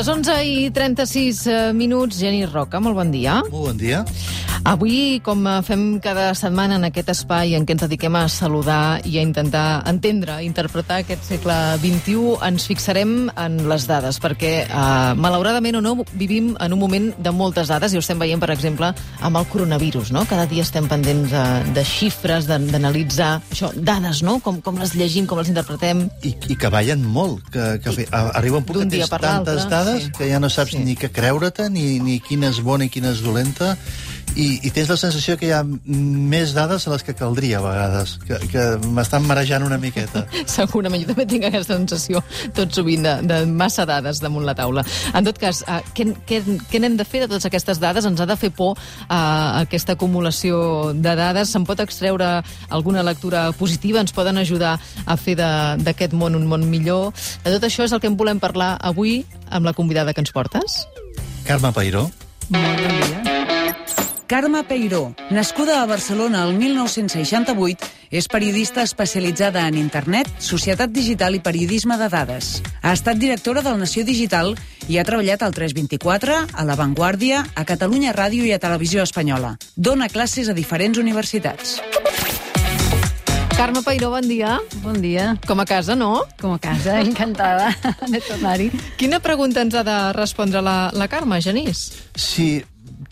Les 11 i 36 eh, minuts, Geni Roca, molt bon dia. Molt bon dia. Avui, com eh, fem cada setmana en aquest espai en què ens dediquem a saludar i a intentar entendre, interpretar aquest segle XXI, ens fixarem en les dades, perquè, eh, malauradament o no, vivim en un moment de moltes dades, i ho estem veient, per exemple, amb el coronavirus, no? Cada dia estem pendents de, de xifres, d'analitzar això, dades, no? Com, com les llegim, com les interpretem. I, i que ballen molt, que, que I, arriba un punt que tens tantes dades sí. que ja no saps sí. ni què creure-te, ni, ni quina és bona i quina és dolenta, i, i tens la sensació que hi ha més dades a les que caldria a vegades, que, que m'estan marejant una miqueta. Segurament, jo també tinc aquesta sensació tot sovint de, de massa dades damunt la taula. En tot cas, uh, què, què, què n'hem de fer de totes aquestes dades? Ens ha de fer por uh, aquesta acumulació de dades? Se'n pot extreure alguna lectura positiva? Ens poden ajudar a fer d'aquest món un món millor? De tot això és el que en volem parlar avui amb la convidada que ens portes. Carme Pairó. Molt bon dia. Carme Peiró, nascuda a Barcelona el 1968, és periodista especialitzada en internet, societat digital i periodisme de dades. Ha estat directora del Nació Digital i ha treballat al 324, a La Vanguardia, a Catalunya Ràdio i a Televisió Espanyola. Dona classes a diferents universitats. Carme Peiró, bon dia. Bon dia. Com a casa, no? Com a casa, encantada de tornar-hi. Quina pregunta ens ha de respondre la, la Carme, Genís? Sí,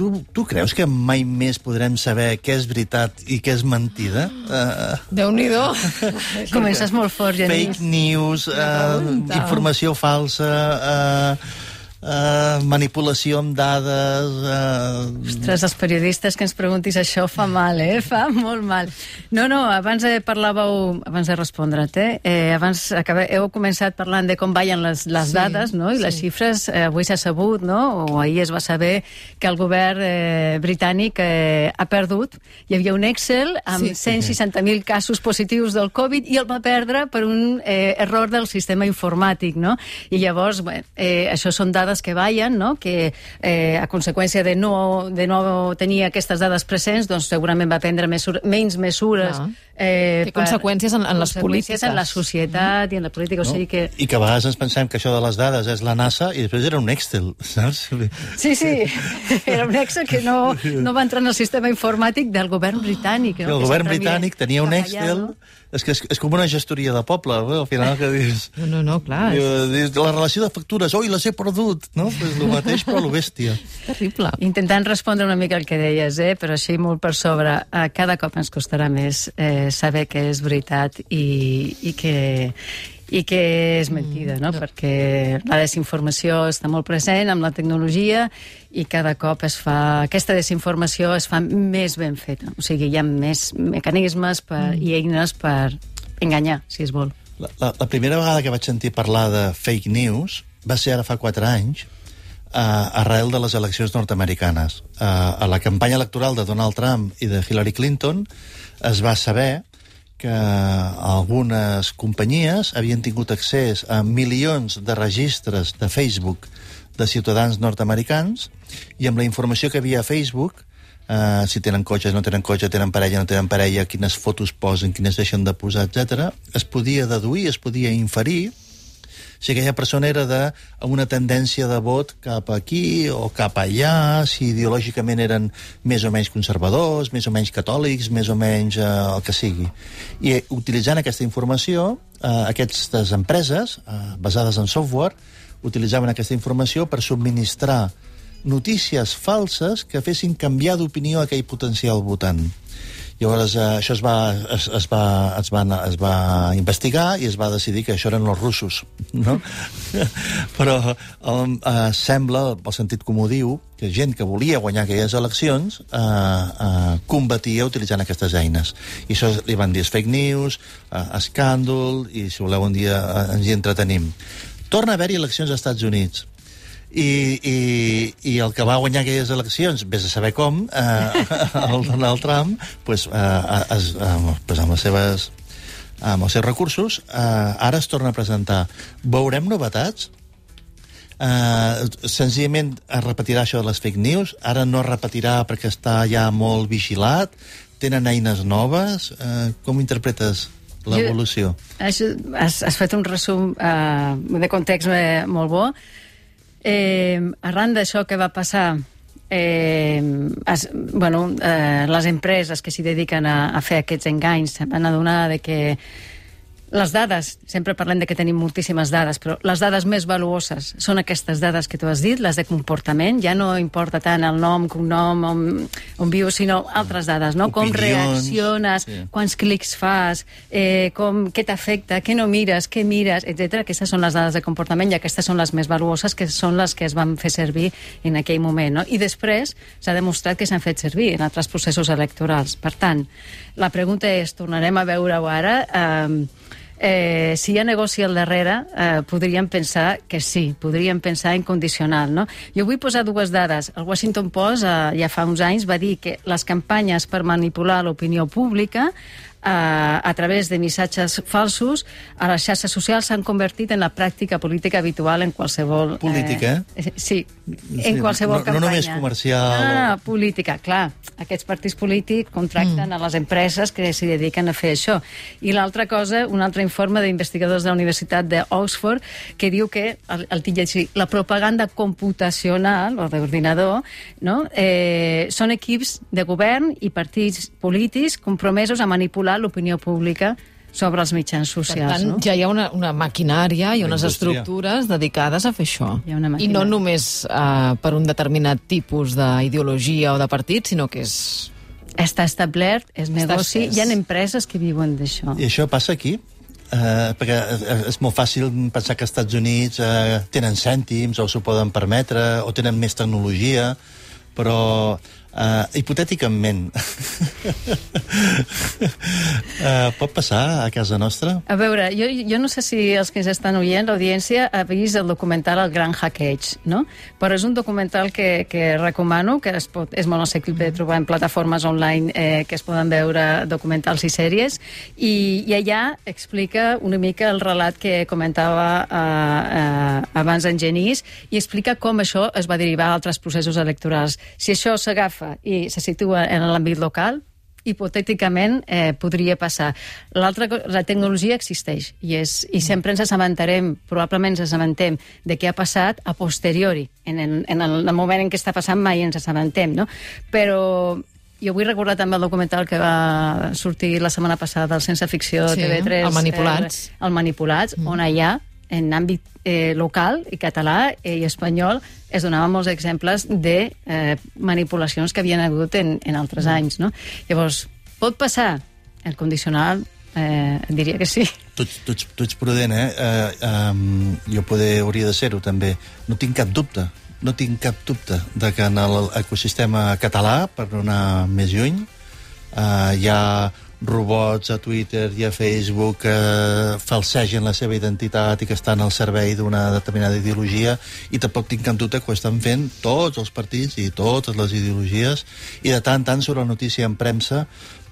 tu, tu creus que mai més podrem saber què és veritat i què és mentida? Uh, Déu-n'hi-do. Comences molt fort, Genís. Fake news, uh, informació falsa... Uh, Uh, manipulació amb dades... Uh... Ostres, els periodistes que ens preguntis això fa mal, eh? Fa molt mal. No, no, abans eh, parlàveu, abans de respondre't, eh? eh abans acabeu, heu començat parlant de com ballen les, les sí, dades, no? I sí. les xifres, eh, avui s'ha sabut, no? O ahir es va saber que el govern eh, britànic eh, ha perdut. Hi havia un Excel amb sí. 160.000 casos positius del Covid i el va perdre per un eh, error del sistema informàtic, no? I llavors, bé, eh, això són dades dades que ballen, no? que eh, a conseqüència de no, de no tenir aquestes dades presents, doncs segurament va prendre mesura, menys mesures. No. Eh, Té per, conseqüències en, en les polítiques. en la societat mm. i en la política. No? O sigui que... I que a vegades ens pensem que això de les dades és la NASA i després era un Excel, saps? Sí, sí, era un Excel que no, no va entrar en el sistema informàtic del govern britànic. No? el govern britànic tenia un Excel... És que és, és com una gestoria de poble, al final que dius... No, no, no, clar. Dius, la relació de factures, oi, les he perdut, no? És el mateix, però lo bèstia. Terrible. Intentant respondre una mica el que deies, eh? però així molt per sobre. Eh, cada cop ens costarà més eh, saber que és veritat i, i que i que és mentida, no? Mm. perquè la desinformació està molt present amb la tecnologia i cada cop es fa, aquesta desinformació es fa més ben feta. O sigui, hi ha més mecanismes per, mm. i eines per enganyar, si es vol. La, la, la primera vegada que vaig sentir parlar de fake news va ser ara fa 4 anys, uh, arrel de les eleccions nord-americanes. Uh, a la campanya electoral de Donald Trump i de Hillary Clinton es va saber que algunes companyies havien tingut accés a milions de registres de Facebook de ciutadans nord-americans i amb la informació que havia a Facebook Uh, si tenen cotxe, no tenen cotxe, tenen parella, no tenen parella, quines fotos posen, quines deixen de posar, etc. es podia deduir, es podia inferir si aquella persona era de, una tendència de vot cap aquí o cap allà, si ideològicament eren més o menys conservadors, més o menys catòlics, més o menys eh, el que sigui. I eh, utilitzant aquesta informació, eh, aquestes empreses, eh, basades en software, utilitzaven aquesta informació per subministrar notícies falses que fessin canviar d'opinió aquell potencial votant. Llavors, eh, això es va, es, es, va, es, va, es va investigar i es va decidir que això eren els russos, no? Però eh, sembla, pel sentit comú diu, que gent que volia guanyar aquelles eleccions eh, eh, combatia utilitzant aquestes eines. I això li van dir fake news, eh, escàndol, i si voleu un dia eh, ens hi entretenim. Torna a haver-hi eleccions als Estats Units i, i, i el que va guanyar aquelles eleccions, vés a saber com, eh, el Donald Trump, pues, eh, es, eh, pues amb les seves amb els seus recursos, eh, ara es torna a presentar. Veurem novetats? Eh, senzillament es repetirà això de les fake news, ara no es repetirà perquè està ja molt vigilat, tenen eines noves, eh, com interpretes l'evolució? Has, has fet un resum eh, de context eh, molt bo. Eh, arran d'això que va passar eh, es, bueno, eh, les empreses que s'hi dediquen a, a fer aquests enganys van adonar de que les dades, sempre parlem de que tenim moltíssimes dades, però les dades més valuoses són aquestes dades que tu has dit, les de comportament, ja no importa tant el nom, cognom, on, on vius, sinó altres dades, no? Opinions, com reacciones, sí. quants clics fas, eh, com, què t'afecta, què no mires, què mires, etc. Aquestes són les dades de comportament i aquestes són les més valuoses, que són les que es van fer servir en aquell moment. No? I després s'ha demostrat que s'han fet servir en altres processos electorals. Per tant, la pregunta és, tornarem a veure-ho ara, eh, eh, si hi ha negoci al darrere, eh, podríem pensar que sí, podríem pensar en condicional. No? Jo vull posar dues dades. El Washington Post eh, ja fa uns anys va dir que les campanyes per manipular l'opinió pública a, a través de missatges falsos a les xarxes socials s'han convertit en la pràctica política habitual en qualsevol... Política? Eh, sí, Sí, en qualsevol no- no campanya. només comercial No, no, no, política, clar. Aquests partits polítics contracten mm. a les empreses que s'hi dediquen a fer això. I l'altra cosa, un altre informe d'investigadors de la Universitat d'Oxford que diu que, el, el tinc llegit, la propaganda computacional o d'ordinador no? eh, són equips de govern i partits polítics compromesos a manipular l'opinió pública sobre els mitjans Per socials. tant, no? ja hi ha una, una maquinària i Una unes indústria. estructures dedicades a fer això. Hi ha una I no només uh, per un determinat tipus d'ideologia o de partit, sinó que és... Està establert, és negoci, hi ha empreses que viuen d'això. I això passa aquí? Uh, perquè eh, és molt fàcil pensar que als Estats Units uh, tenen cèntims o s'ho poden permetre o tenen més tecnologia, però uh, hipotèticament uh, pot passar a casa nostra? A veure, jo, jo no sé si els que ens estan oient, l'audiència, ha vist el documental El Gran Hackeig, no? Però és un documental que, que recomano, que es pot, és molt assequible de trobar en plataformes online eh, que es poden veure documentals i sèries, i, i allà explica una mica el relat que comentava eh, eh, abans en Genís, i explica com això es va derivar a altres processos electorals. Si això s'agafa i se situa en l'àmbit local, hipotèticament eh, podria passar. L'altra la tecnologia existeix i, és, i sempre ens assabentarem, probablement ens assabentem de què ha passat a posteriori. En el, en el moment en què està passant mai ens assabentem, no? Però jo vull recordar també el documental que va sortir la setmana passada del Sense Ficció Sí, TV3. el Manipulats. Eh, el Manipulats, mm. on allà en àmbit eh, local i català eh, i espanyol es donaven molts exemples de eh, manipulacions que havien hagut en, en altres anys. No? Llavors, pot passar? El condicional eh, diria que sí. Tu, tu, ets, tu ets prudent, eh? uh, um, jo poder, hauria de ser-ho, també. No tinc cap dubte, no tinc cap dubte de que en l'ecosistema català, per no anar més lluny, uh, hi ha robots a Twitter i a Facebook que falsegen la seva identitat i que estan al servei d'una determinada ideologia i tampoc tinc cap dubte que ho estan fent tots els partits i totes les ideologies i de tant en tant surt la notícia en premsa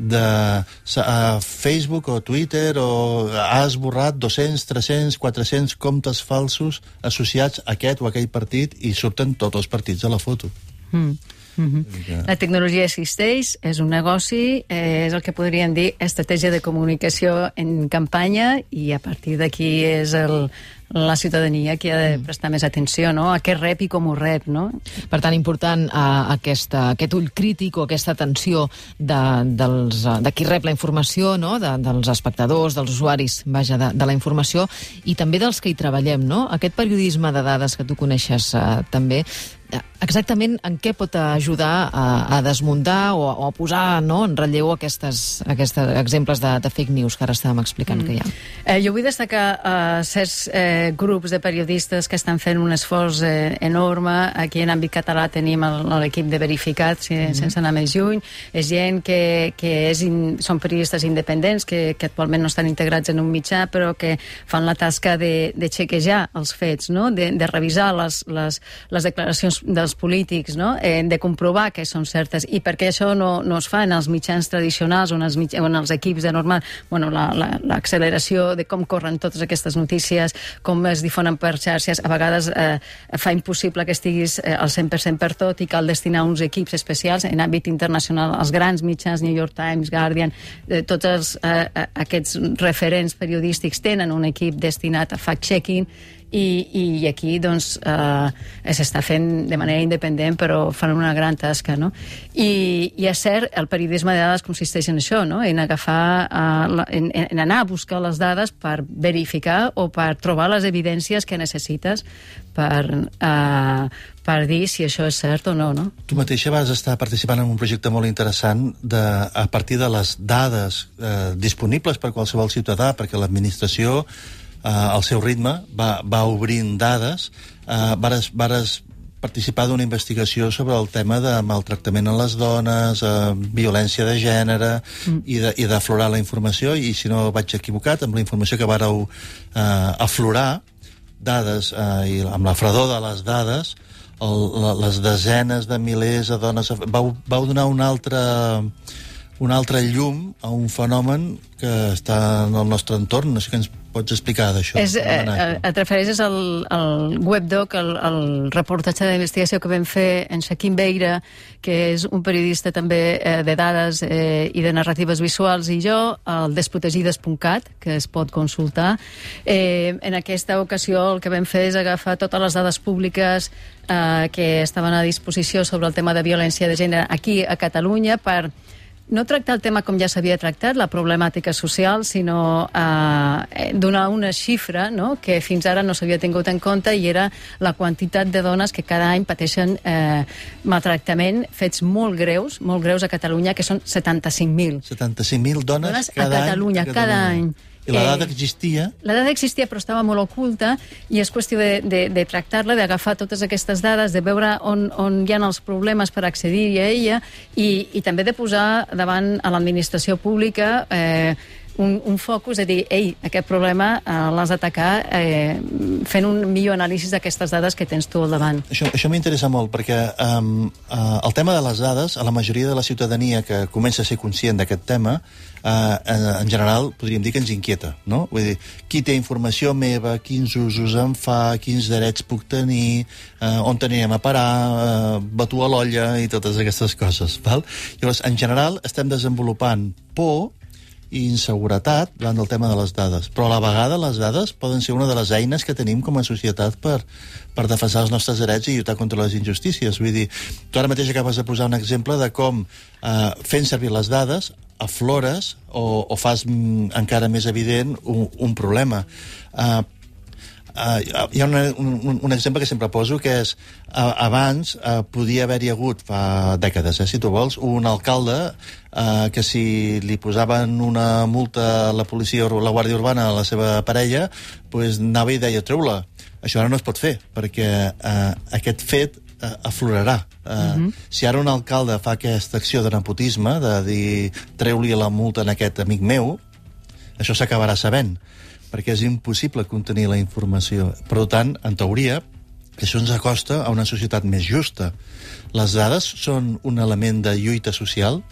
de a Facebook o Twitter o ha esborrat 200, 300, 400 comptes falsos associats a aquest o aquell partit i surten tots els partits a la foto. Mm. -hmm. que- La tecnologia existeix, és un negoci, eh, és el que podríem dir estratègia de comunicació en campanya i a partir d'aquí és el, la ciutadania qui ha de prestar més atenció no? a què rep i com ho rep. No? Per tant, important uh, aquesta, aquest ull crític o aquesta atenció de, dels, uh, de qui rep la informació, no? de, dels espectadors, dels usuaris, vaja, de, de la informació, i també dels que hi treballem, no? Aquest periodisme de dades que tu coneixes uh, també, eh, exactament en què pot ajudar a, a desmuntar o, o a posar no, en relleu aquestes, aquestes exemples de, de fake news que ara estàvem explicant mm. que hi ha? Eh, jo vull destacar eh, certs eh, grups de periodistes que estan fent un esforç eh, enorme. Aquí en àmbit català tenim el- l'equip de verificats, mm -hmm. sense anar més lluny. És gent que, que és in, són periodistes independents, que, que actualment no estan integrats en un mitjà, però que fan la tasca de, de xequejar els fets, no? de, de revisar les, les, les declaracions dels polítics, no? eh, de comprovar que són certes. I perquè això no, no es fa en els mitjans tradicionals o en els, mitj o en els equips de normal, bueno, l'acceleració la, la, de com corren totes aquestes notícies, com es difonen per xarxes, a vegades eh, fa impossible que estiguis eh, al 100% per tot i cal destinar uns equips especials en àmbit internacional, els grans mitjans, New York Times, Guardian, eh, tots els, eh, eh, aquests referents periodístics tenen un equip destinat a fact-checking i, i aquí doncs, eh, s'està fent de manera independent, però fan una gran tasca. No? I, I és cert, el periodisme de dades consisteix en això, no? en agafar, eh, en, en anar a buscar les dades per verificar o per trobar les evidències que necessites per, eh, per dir si això és cert o no, no? Tu mateixa vas estar participant en un projecte molt interessant de, a partir de les dades eh, disponibles per qualsevol ciutadà, perquè l'administració eh, al seu ritme va, va obrint dades, eh, vares, vares participar d'una investigació sobre el tema de maltractament a les dones, eh, violència de gènere mm. i d'aflorar la informació i si no vaig equivocat amb la informació que vareu eh, aflorar dades eh, i amb la fredor de les dades el, la, les desenes de milers de dones vau, vau donar un altre un altre llum a un fenomen que està en el nostre entorn. No sé què ens pots explicar d'això. És, eh, et refereixes al, al webdoc, al, al reportatge d'investigació que vam fer en Shaquim Beira, que és un periodista també eh, de dades eh, i de narratives visuals, i jo, al desprotegides.cat, que es pot consultar. Eh, en aquesta ocasió el que vam fer és agafar totes les dades públiques eh, que estaven a disposició sobre el tema de violència de gènere aquí a Catalunya per no tractar el tema com ja s'havia tractat, la problemàtica social, sinó eh, donar una xifra no? que fins ara no s'havia tingut en compte i era la quantitat de dones que cada any pateixen eh, maltractament fets molt greus, molt greus a Catalunya, que són 75.000. 75.000 dones, dones cada a Catalunya, any. Cada any. I la dada existia? La dada existia, però estava molt oculta, i és qüestió de, de, de tractar-la, d'agafar totes aquestes dades, de veure on, on hi ha els problemes per accedir a ella, i, i també de posar davant a l'administració pública eh, un, un focus de dir, ei, aquest problema eh, l'has d'atacar eh, fent un millor anàlisi d'aquestes dades que tens tu al davant. Això, això m'interessa molt, perquè um, uh, el tema de les dades, a la majoria de la ciutadania que comença a ser conscient d'aquest tema, uh, en general podríem dir que ens inquieta, no? Vull dir, qui té informació meva, quins usos em fa, quins drets puc tenir, uh, on anirem a parar, uh, batu a l'olla i totes aquestes coses, val? Llavors, en general, estem desenvolupant por i inseguretat davant del tema de les dades. Però a la vegada les dades poden ser una de les eines que tenim com a societat per, per defensar els nostres drets i lluitar contra les injustícies. Vull dir, tu ara mateix acabes de posar un exemple de com eh, fent servir les dades aflores o, o fas mm, encara més evident un, un problema. Eh, Uh, hi ha una, un, un exemple que sempre poso, que és, uh, abans uh, podia haver-hi hagut, fa dècades, eh, si tu vols, un alcalde uh, que si li posaven una multa a la policia o la Guàrdia Urbana a la seva parella, pues, anava i deia, treu-la. Això ara no es pot fer, perquè uh, aquest fet uh, aflorarà. Uh, uh -huh. Si ara un alcalde fa aquesta acció de nepotisme, de dir, treu-li la multa en aquest amic meu, això s'acabarà sabent perquè és impossible contenir la informació. Per tant, en teoria, això ens acosta a una societat més justa. Les dades són un element de lluita social?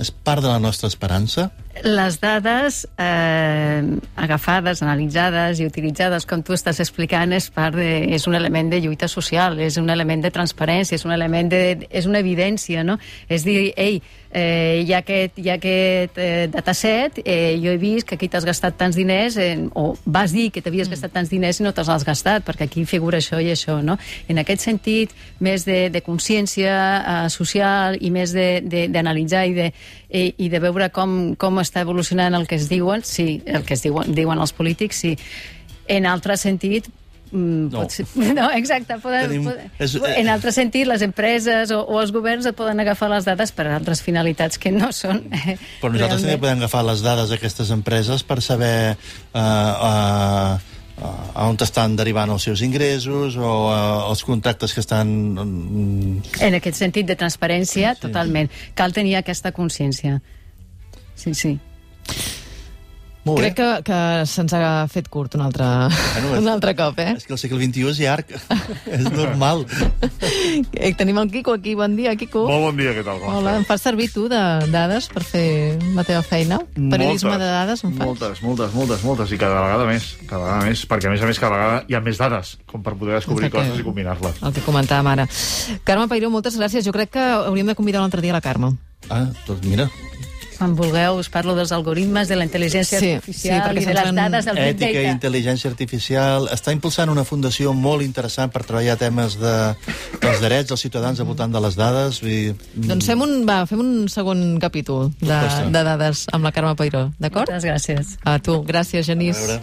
És part de la nostra esperança? Les dades eh, agafades, analitzades i utilitzades, com tu estàs explicant, és, part de, és un element de lluita social, és un element de transparència, és un element de... és una evidència, no? És dir, ei, eh, hi ha aquest, hi ha aquest eh, dataset, eh, jo he vist que aquí t'has gastat tants diners, en, o vas dir que t'havies mm. gastat tants diners i no te'ls has gastat, perquè aquí figura això i això, no? En aquest sentit, més de, de consciència eh, social i més d'analitzar i, de, i, i de veure com, com està evolucionant el que es diuen, sí, el que es diuen, diuen els polítics, sí. En altre sentit, Mm, no. Ser, no, exacte. Poden, Tenim, poden, és, eh, en altre sentit, les empreses o, o els governs et poden agafar les dades per a altres finalitats que no són... Eh, Però nosaltres també podem agafar les dades d'aquestes empreses per saber eh, eh, a on estan derivant els seus ingressos o uh, els contractes que estan... Mm, en aquest sentit de transparència, sí. totalment. Cal tenir aquesta consciència. Sí, sí. Molt Crec que, que se'ns ha fet curt un altre, bueno, és, un altre cop, eh? És que el segle XXI és llarg, és normal. Eh, tenim el Quico aquí, bon dia, Quico. Molt bon dia, què tal? Com Hola, em fas servir tu de dades per fer la teva feina? Periodisme moltes, de dades, em fas? Moltes, moltes, moltes, moltes, i cada vegada més, cada vegada més, perquè a més a més cada vegada hi ha més dades, com per poder descobrir Exacte. coses i combinar-les. El que comentàvem ara. Carme Pairó, moltes gràcies. Jo crec que hauríem de convidar un altre dia la Carme. Ah, doncs mira, Quan vulgueu us parlo dels algoritmes, de la intel·ligència Sí, artificial sí, perquè i de les dades del Big Ètica i intel·ligència artificial. Està impulsant una fundació molt interessant per treballar temes de, dels drets dels ciutadans al voltant de les dades. Vull dir, Doncs fem un, va, fem un segon capítol de, de dades amb la Carme Peiró, d'acord? Moltes gràcies. A tu. Gràcies, Genís. A veure.